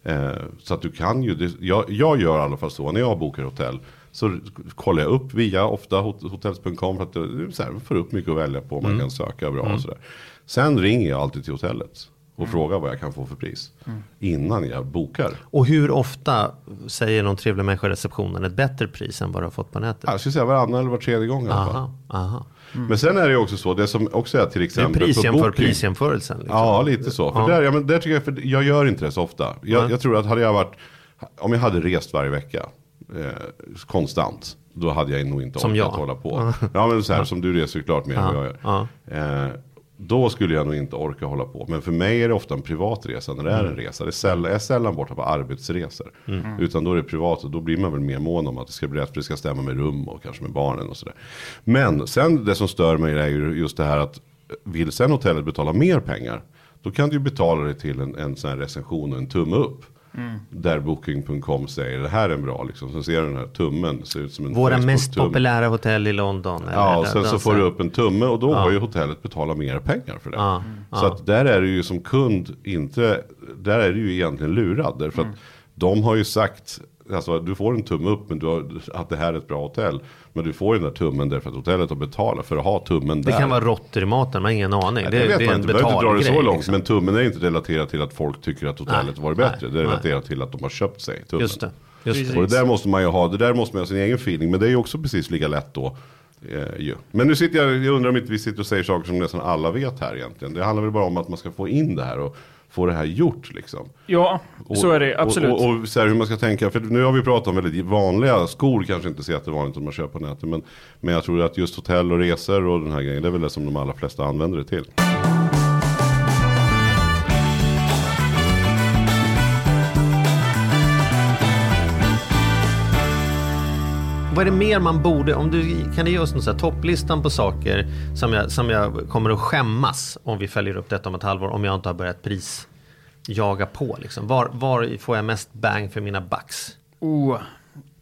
Eh, så att du kan ju, det, jag, jag gör i alla fall så när jag bokar hotell. Så kollar jag upp via ofta hot- hotels.com för att så här, får upp mycket att välja på. Man kan söka bra och sådär. Sen ringer jag alltid till hotellet. Och frågar vad jag kan få för pris. Innan jag bokar. Och hur ofta säger någon trevlig människa i receptionen ett bättre pris än vad du har fått på nätet? Jag skulle säga varannan eller var tredje gång i alla fall. Aha, aha. Men sen är det också så, det som också är till Det är exempel på prisjämför booking. prisjämförelsen. Liksom. Ja, lite så. För, Ja. där, ja, men där tycker jag, för jag gör inte det så ofta. Jag, jag tror att hade jag varit, om jag hade rest varje vecka eh, konstant, då hade jag nog inte Som orkat jag. hålla på. Ja, men så här, som du reser klart mer än vad jag gör. Eh, då skulle jag nog inte orka hålla på. Men för mig är det ofta en privat resa när det är Mm. en resa. Det är sällan, jag är sällan borta på arbetsresor. Utan då är det privat och då blir man väl mer mån om att det ska bli rätt. För det ska stämma med rum och kanske med barnen och sådär. Men sen det som stör mig är ju just det här att vill sen hotellet betala mer pengar. Då kan du ju betala det till en, en sån här recension och en tumme upp. Där booking.com säger det här är en bra liksom. Så ser du den här tummen. Ser ut som en Våra mest populära hotell i London. Ja, och sen så får du upp en tumme och då har ju hotellet betalat mer pengar för det. Ja, Så att där är du ju som kund inte, där är du ju egentligen lurad. Därför Mm. att de har ju sagt, alltså du får en tumme upp men du har, att det här är ett bra hotell. Men du får ju den där tummen därför att hotellet har betalat för att ha tummen där. Det kan vara råttor i maten, man har ingen aning. Nej, det, det, vet det är man en inte, behöver inte dra det så långt. liksom. Men tummen är inte relaterad till att folk tycker att hotellet Nej, var nej, bättre. Det är nej. relaterat till att de har köpt sig tummen. Just det. Just det. Och det där måste man ju ha, det där måste man ha sin egen feeling. Men det är ju också precis lika lätt då. Ju. Men nu sitter jag, jag undrar om inte vi sitter och säger saker som nästan alla vet här egentligen. Det handlar väl bara om att man ska få in det här och få det här gjort liksom. Ja, Och, så är det absolut. Och, och, och så här, hur man ska tänka, för nu har vi pratat om väldigt vanliga skor, kanske inte så jättevanligt om man köper på nätet. Men, men jag tror att just hotell och resor och den här grejen, det är väl det som de allra flesta använder det till. Vad är det mer man borde, om du kan du ge oss någon så topplistan på saker som jag, som jag kommer att skämmas om vi följer upp detta om ett halvår om jag inte har börjat prisjaga på liksom. Var, var får jag mest bang för mina bucks? Oh,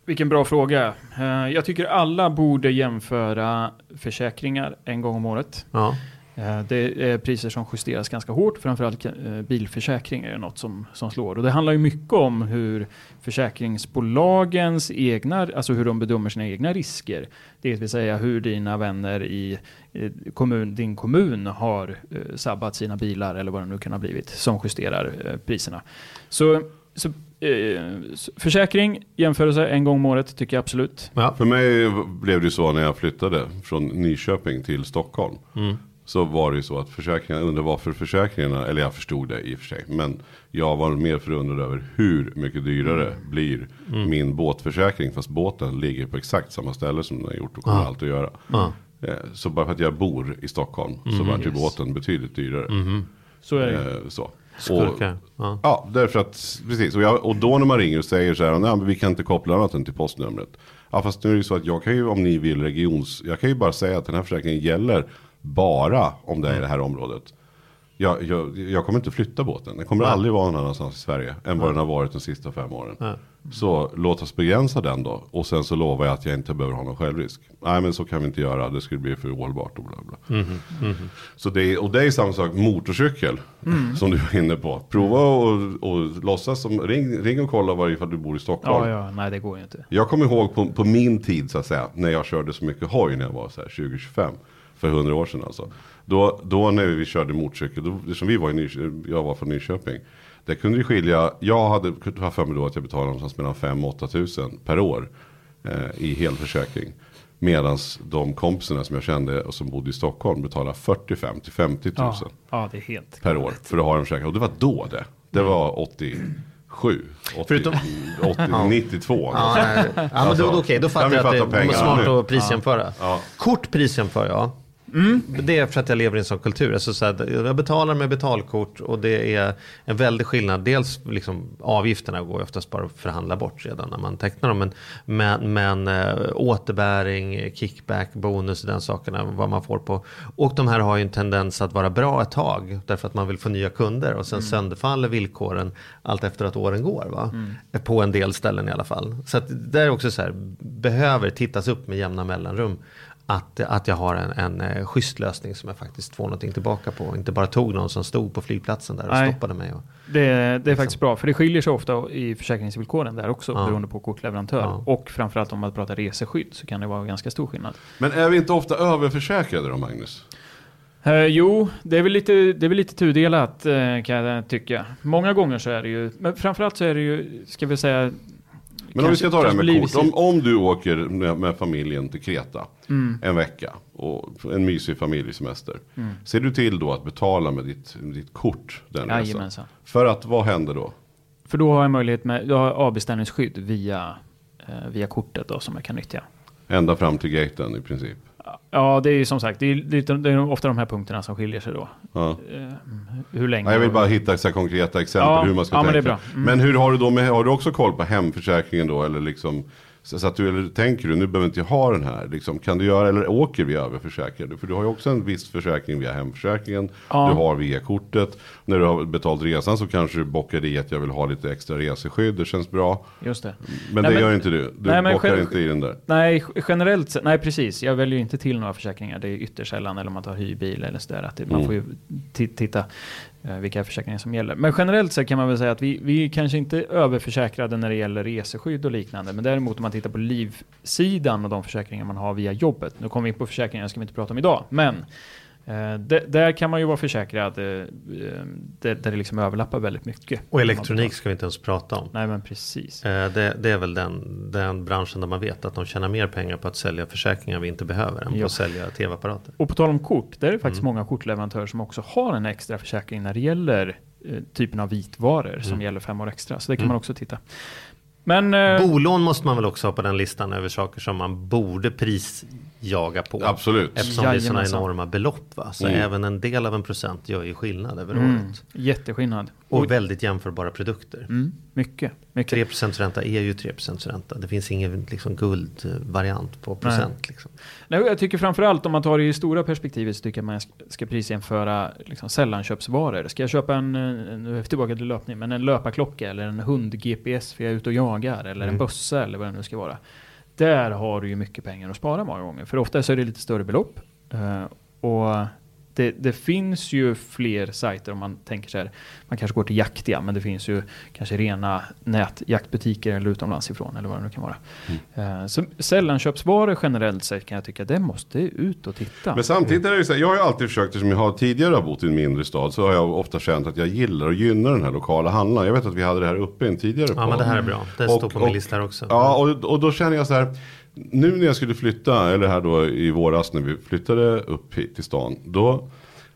vilken bra fråga. Eh, Jag tycker alla borde jämföra försäkringar en gång om året. Ja. Eh, Det är priser som justeras ganska hårt, framförallt eh, bilförsäkringar är något som, som slår. Och det handlar ju mycket om hur försäkringsbolagens egna, alltså hur de bedömer sina egna risker. Det vill säga hur dina vänner i kommun, din kommun har eh, sabbat sina bilar eller vad det nu kan ha blivit, som justerar priserna. Så, så, försäkring, jämförelse en gång om året tycker jag absolut. Ja. För mig blev det så när jag flyttade från Nyköping till Stockholm. Så var det ju så att försäkringarna, undrar varför försäkringarna, eller jag förstod det i och för sig. Men jag var mer förundrad över hur mycket dyrare blir min båtförsäkring. Fast båten ligger på exakt samma ställe som den har gjort och kommer allt att göra. Ja. Eh, Så bara för att jag bor i Stockholm så var ju båten betydligt dyrare. Så är det. Eh, Så. Skurkar. Ja. Ja, därför att, precis. Och, jag, och då när man ringer och säger så här, nej men vi kan inte koppla annat än till postnumret. Ja, fast nu är det ju så att jag kan ju, om ni vill regions, jag kan ju bara säga att den här försäkringen gäller bara om det är i det här området. Jag, jag, jag kommer inte flytta båten. Den kommer Nej. aldrig vara någon annanstans i Sverige än vad den har varit de sista fem åren. Så låt oss begränsa den då. Och sen så lovar jag att jag inte behöver ha någon självrisk. Nej men så kan vi inte göra. Det skulle bli för ohållbart och bla bla. Mhm, Så det är, och det är samma sak motorcykel. Mm. Som du var inne på. Prova och, och låtsas som, ring, ring och kolla varje fall du bor i Stockholm. Ja, ja, nej det går ju inte. Jag kommer ihåg på, på min tid så att säga. När jag körde så mycket hoj när jag var så här 20-25. För 100 år sedan alltså. Då, då när vi körde motorcykel. Då, eftersom vi var i Nyköping, jag var från Nyköping. Det kunde ju skilja. Jag hade haft för mig då att jag betalade någonstans mellan 5 och 8 tusen per år. Eh, I helförsäkring. Medan de kompisarna som jag kände och som bodde i Stockholm betalade 45 till 50 tusen Ja, ja, det är helt per år för att ha en försäkring. Och det var då det. Det var 87, 80, Förutom- 80 92. Ja, nej. ja men Alltså, då, okej, då kan fattar jag att det är pengarna smart att prisjämföra. Ja. Kort prisjämför jag. Det är för att jag lever i en sån kultur. Alltså så här, jag betalar med betalkort och det är en väldig skillnad. Dels liksom, avgifterna går oftast bara att förhandla bort redan när man tecknar dem. Men, men, men äh, återbäring, kickback, bonus, den sakerna, vad man får på. Och de här har ju en tendens att vara bra ett tag. Därför att man vill få nya kunder. Och sen sönderfaller villkoren allt efter att åren går. Va? På en del ställen i alla fall. Så att det är också så här, behöver tittas upp med jämna mellanrum att, att jag har en, en eh, schysst lösning som jag faktiskt får någonting tillbaka på. Inte bara tog någon som stod på flygplatsen där och Nej. stoppade mig. Och, Det, det är faktiskt bra, för det skiljer sig ofta i försäkringsvillkoren där också, Ja. beroende på kortleverantör. Ja. Och framförallt om man pratar reseskydd så kan det vara ganska stor skillnad. Men är vi inte ofta överförsäkrade då Magnus? Eh, jo, det är väl lite, det är väl lite tudelat eh, kan jag tycka. Många gånger så är det ju, men framförallt så är det ju, ska vi säga, Men om vi ska ta det här med kort. Om, om du åker med, med familjen till Kreta Mm. en vecka och en mysig familjesemester. Ser du till då att betala med ditt, ditt kort den resan? Jajamensan. För att vad händer då? För då har jag möjlighet med, jag har avbeställningsskydd via, eh, via kortet då som jag kan nyttja. Ända fram till gaten i princip. Ja, det är ju som sagt, det är, lite- det är ofta de här punkterna som skiljer sig då. Ja. Eh, hur länge? Ja, jag vill bara hitta så konkreta exempel Ja, hur man ska ja, men tänka. bra. Mm. Men hur har du då med, har du också koll på hemförsäkringen då? Eller liksom, så så att du, eller tänker du, nu behöver inte jag ha den här. Liksom, kan du göra, eller åker vi överförsäkrade? För du har ju också en viss försäkring via hemförsäkringen. Ja. Du har via kortet. När du har betalt resan så kanske du bockar i att jag vill ha lite extra reseskydd. Det känns bra. Just det. Men Nej, det men- gör inte du. Du Nej, bockar själv- inte i den där. Nej, generellt nej precis. Jag väljer ju inte till några försäkringar. Det är ytterst sällan, eller om man tar hyrbil eller sådär. Att det, Man Mm. får ju ti- titta Eh, vilka försäkringar som gäller. Men generellt sett kan man väl säga att vi, vi är kanske inte är överförsäkrade när det gäller reseskydd och liknande. Men däremot om man tittar på livsidan och de försäkringar man har via jobbet. Nu kommer vi in på försäkringar, det ska vi inte prata om idag. Men d- där kan man ju vara försäkrad eh, eh, där, det liksom överlappar väldigt mycket. och elektronik ska vi inte ens prata om. Nej men precis. Eh, Det, det är väl den, den branschen där man vet att de tjänar mer pengar på att sälja försäkringar vi inte behöver än på Ja. att sälja tv-apparater. Och på tal om kort, där är det faktiskt Mm. många kortleverantörer som också har en extra försäkring när det gäller eh, typen av vitvaror som Mm. gäller fem år extra. Så det kan Mm. man också titta. Men eh, Bolån måste man väl också ha på den listan över saker som man borde prisjaga på. Absolut. Eftersom det är sådana enorma belopp. Va? Så Mm. även en del av en procent gör ju skillnad över mm, året. jätteskillnad. Och väldigt jämförbara produkter. Mm, mycket. mycket. 3% ränta är ju 3% ränta. Det finns ingen liksom, guldvariant på procent. Liksom. Nej, jag tycker framförallt om man tar det i stora perspektivet så tycker jag man ska- prisjämföra liksom sällanköpsvaror. Ska jag köpa en, nu är tillbaka till löpning, men en löparklocka eller en hund-GPS för jag är ute och jagar eller en Mm. bössa eller vad det nu ska vara. Där har du ju mycket pengar att spara många gånger. För ofta så är det lite större belopp. Eh, och det, det finns ju fler sajter om man tänker så här. Man kanske går till Jaktia, men det finns ju kanske rena nätjaktbutiker eller utomlands ifrån eller vad det nu kan vara. Eh, så sällanköpsvaror generellt sett kan jag tycka det måste ut och titta. Men samtidigt är det ju så här, jag har ju alltid försökt, eftersom jag har tidigare bott i en mindre stad, så har jag ofta känt att jag gillar och gynnar den här lokala handlaren. Jag vet att vi hade det här uppe i en tidigare Ja men det här är bra. Det Och- står på min och- lista här också. Ja, och, och då känner jag så här. Nu när jag skulle flytta, eller här då i våras när vi flyttade upp hit till stan. Då,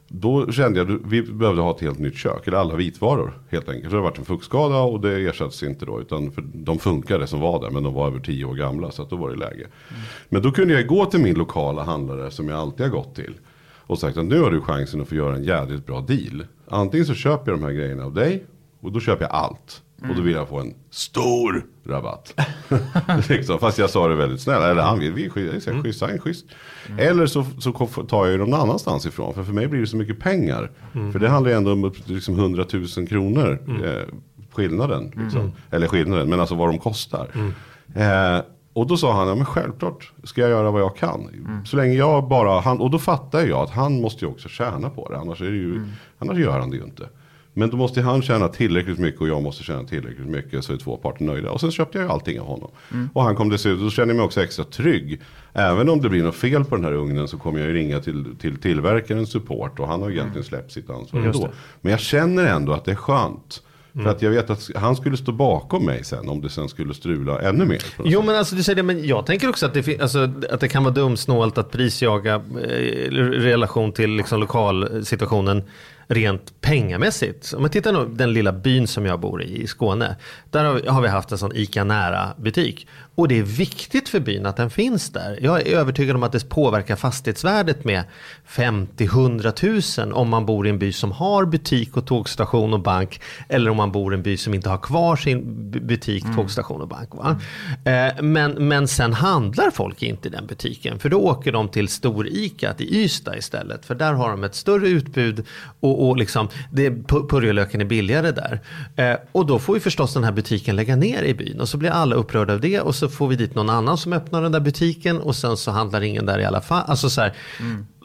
då kände jag att vi behövde ha ett helt nytt kök. Eller alla vitvaror helt enkelt. Så det har varit en fuktskada och det ersätts inte då. Utan för de funkade som var där. Men de var över tio år gamla. Så då var det läge. Men då kunde jag gå till min lokala handlare som jag alltid har gått till. Och sagt att nu har du chansen att få göra en jädrigt bra deal. Antingen så köper jag de här grejerna av dig. Och då köper jag allt. Och då vill jag få en stor rabatt. liksom, fast jag sa det väldigt snällt. Eller han vill, vi är schysst, Mm. han är schysst. Eller så, så tar jag ju någon annanstans ifrån. För för mig blir det så mycket pengar. Mm. För det handlar ju ändå om liksom 100 000 kronor. Eh, skillnaden. Liksom. Mm. Eller skillnaden, men alltså vad de kostar. Eh, och då sa han, ja men självklart ska jag göra vad jag kan. Mm. Så länge jag bara, han, och då fattar jag att han måste ju också tjäna på det. Annars, är det ju, annars gör han det ju inte. Men då måste han tjäna tillräckligt mycket och jag måste tjäna tillräckligt mycket så är två parter nöjda. Och sen köpte jag ju allting av honom. Och han kom dessutom, då kände jag mig också extra trygg. Även om det blir något fel på den här ugnen så kommer jag ju ringa till, till tillverkarens support och han har ju egentligen släppt sitt ansvar ändå. Men jag känner ändå att det är skönt. För att jag vet att han skulle stå bakom mig sen om det sen skulle strula ännu mer. Jo men alltså du säger det, men jag tänker också att det, alltså, att det kan vara dumsnålt att prisjaga eh, relation till liksom, lokalsituationen rent pengamässigt. Om man tittar på den lilla byn som jag bor i, i Skåne. Där har vi, haft en sån ICA nära butik. Och det är viktigt för byn att den finns där. Jag är övertygad om att det påverkar fastighetsvärdet med 50-100 000 om man bor i en by som har butik och tågstation och bank. Eller om man bor i en by som inte har kvar sin bu- butik, tågstation och bank. Va? Eh, men, men sen handlar folk inte i den butiken. För då åker de till Stor-Ica i Ystad istället. För där har de ett större utbud och, och liksom, det, pu- purjolöken är billigare där. Eh, och då får ju förstås den här butiken lägga ner i byn. Och så blir alla upprörda av det. Och så får vi dit någon annan som öppnar den där butiken. Och sen så handlar ingen där i alla fall. Alltså så här,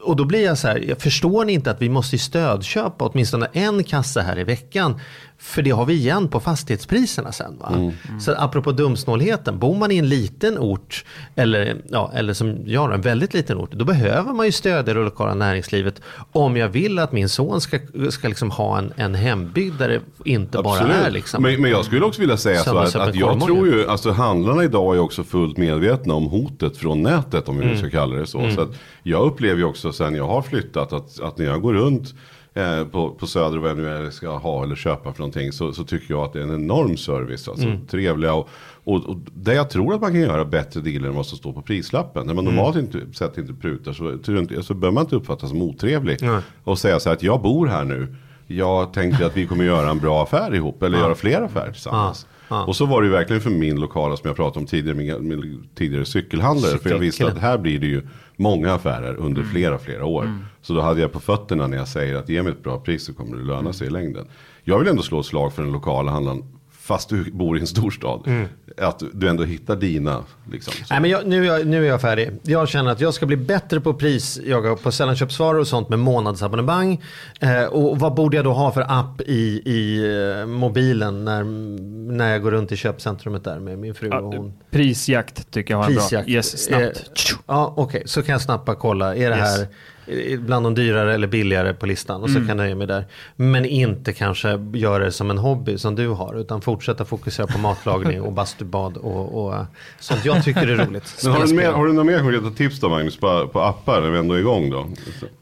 Och då blir jag så här, förstår ni inte att vi måste stödköpa åtminstone en kassa här i veckan. För det har vi igen på fastighetspriserna sen. Va? Så apropå dumsnålheten, bor man i en liten ort, eller, ja, eller som jag, en väldigt liten ort, då behöver man ju stödja det lokala näringslivet om jag vill att min son ska, ska liksom ha en, en hembygd där det inte bara är liksom. men, men jag skulle också vilja säga så att, att jag tror ju, alltså handlarna idag är också fullt medvetna om hotet från nätet om vi Mm. ska kalla det så. så att jag upplever ju också sen jag har flyttat att, att när jag går runt eh, på, på Söder och vad jag nu är ska ha eller köpa för någonting så, så tycker jag att det är en enorm service. Alltså Mm. trevliga och, och, och det jag tror att man kan göra bättre dealer än vad som står på prislappen. När man Mm. normalt inte, sett inte prutar så, så bör man inte uppfattas som otrevlig. Nej. Och säga så här att jag bor här nu. Jag tänkte att vi kommer göra en bra affär ihop eller göra fler affärer tillsammans. Ja. Och så var det ju verkligen för min lokala som jag pratade om tidigare, min, min tidigare cykelhandlare. För jag visste att här blir det ju många affärer under flera, flera år. Så då hade jag på fötterna när jag säger att ge mig ett bra pris så kommer det löna sig i längden. Jag vill ändå slå ett slag för den lokala handlaren. Fast du bor i en storstad. Att du ändå hittar dina. Liksom, så. Nej, men jag, nu, är jag, nu är jag färdig. Jag känner att jag ska bli bättre på pris, jag på sällanköpsvaror och sånt med månadsabonnemang. Eh, och vad borde jag då ha för app i, i eh, mobilen när, när jag går runt i köpcentrumet där med min fru och hon? Prisjakt tycker jag var Prisjakt. bra. Yes, snabbt. Eh, ja, okej. Så kan jag snabbt kolla. Är det Yes. här bland de dyrare eller billigare på listan? Och så kan jag nöja mig där. Men inte kanske göra det som en hobby som du har. Utan fortsätta fokusera på matlagning och bastubad och, och eh, sånt jag tycker är roligt. Men har, du spel. har du några mer konkreta tips då Magnus på, på appar när vi ändå är igång då?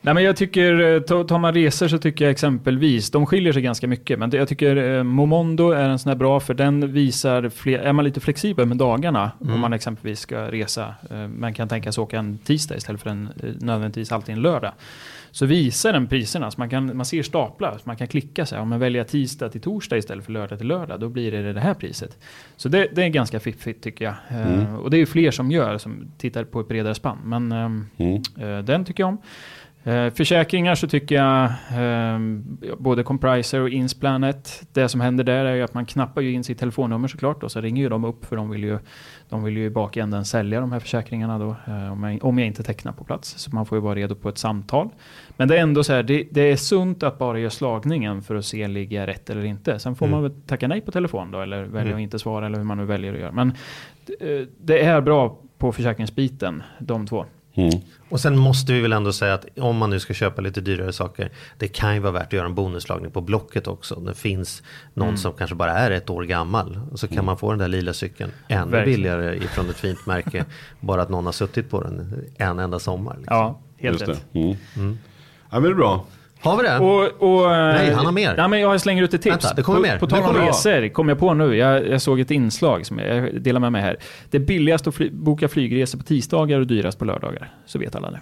Nej men jag tycker, eh, ta- tar man resor så tycker jag exempelvis, de skiljer sig ganska mycket, men jag tycker eh, Momondo är en sån här bra för den visar, fler, är man lite flexibel med dagarna, om man exempelvis ska resa, man kan tänka sig åka en tisdag istället för en nödvändigtvis alltid en lördag. Så visar den priserna, så man, kan, man ser staplar, så man kan klicka sig, om man väljer tisdag till torsdag istället för lördag till lördag, då blir det det här priset. Så det, det är ganska fiffigt tycker jag. Eh, Och det är fler som gör, som tittar på ett bredare spann. Men ehm, Mm. Eh, Den tycker jag om. Eh, Försäkringar så tycker jag eh, både Compriser och Insplanet. Det som händer där är ju att man knappar ju in sitt telefonnummer såklart och så ringer ju de upp för de vill ju, de vill ju i bakänden sälja de här försäkringarna då eh, om jag, om jag inte tecknar på plats. Så man får ju vara redo på ett samtal. Men det är ändå så här, det, det är sunt att bara göra slagningen för att se ligger jag rätt eller inte. Sen får man väl tacka nej på telefon då eller välja att inte svara eller hur man nu väljer att göra. Men eh, det är bra på försäkringsbiten, de två. Mm. Och sen måste vi väl ändå säga att om man nu ska köpa lite dyrare saker. Det kan ju vara värt att göra en bonuslagning på Blocket också. Det finns någon Mm. som kanske bara är ett år gammal. Så kan man få den där lila cykeln ännu Verkligen. billigare ifrån ett fint märke. bara att någon har suttit på den en enda sommar. Liksom. Ja, helt Just rätt. det. Mm. Ja men det är bra. Har vi det? Och, och, Nej, eh, han har mer. Nej, men jag slänger ut ett tips. Vänta, det kommer på, mer. På tal om resor kom jag på nu. Jag, jag såg ett inslag som jag delar med mig här. Det är billigast att fly, boka flygresor på tisdagar och dyrast på lördagar. Så vet alla det.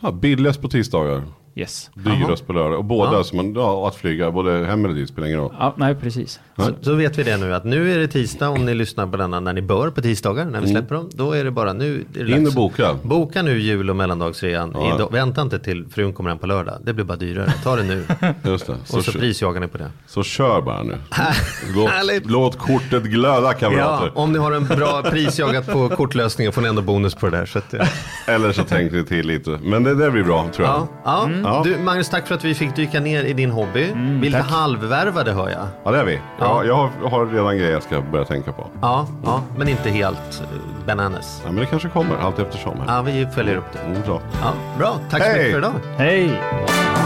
Ja, billigast på tisdagar. Yes. Dyrast på lördag. Och båda, Ja. så man, ja, att flyga, både hem eller dit spelar ingen roll. Ja, nej, precis. Så, så vet vi det nu att nu är det tisdag om ni lyssnar på denna när ni bör på tisdagar när vi släpper dem. Då är det bara nu. Det In och boka. Boka nu jul och mellandagsrean. Ja. Vänta inte till frun kommer hem på lördag. Det blir bara dyrare. Ta det nu. Just det. Så, Och så prisjagar ni på det. så kör bara nu. Låt, låt kortet glöda kamrater. Ja, om ni har en bra prisjagat på kortlösningen får ni ändå bonus på det där. Så att, eh, Eller så tänker ni till lite. Men det där blir bra tror jag. ja, Mm. Ja. Du, Magnus, tack för att vi fick dyka ner i din hobby. Mm, vi är lite halvvärvade hör jag. Ja det är vi. Ja. Ja. Jag, har, jag har redan grejer jag ska börja tänka på. Ja, ja men inte helt eh, bananas. Ja, men det kanske kommer allt eftersom. Här. Ja, vi följer upp det. Mm, bra. Ja, bra, tack så Hej! mycket för idag. Hej!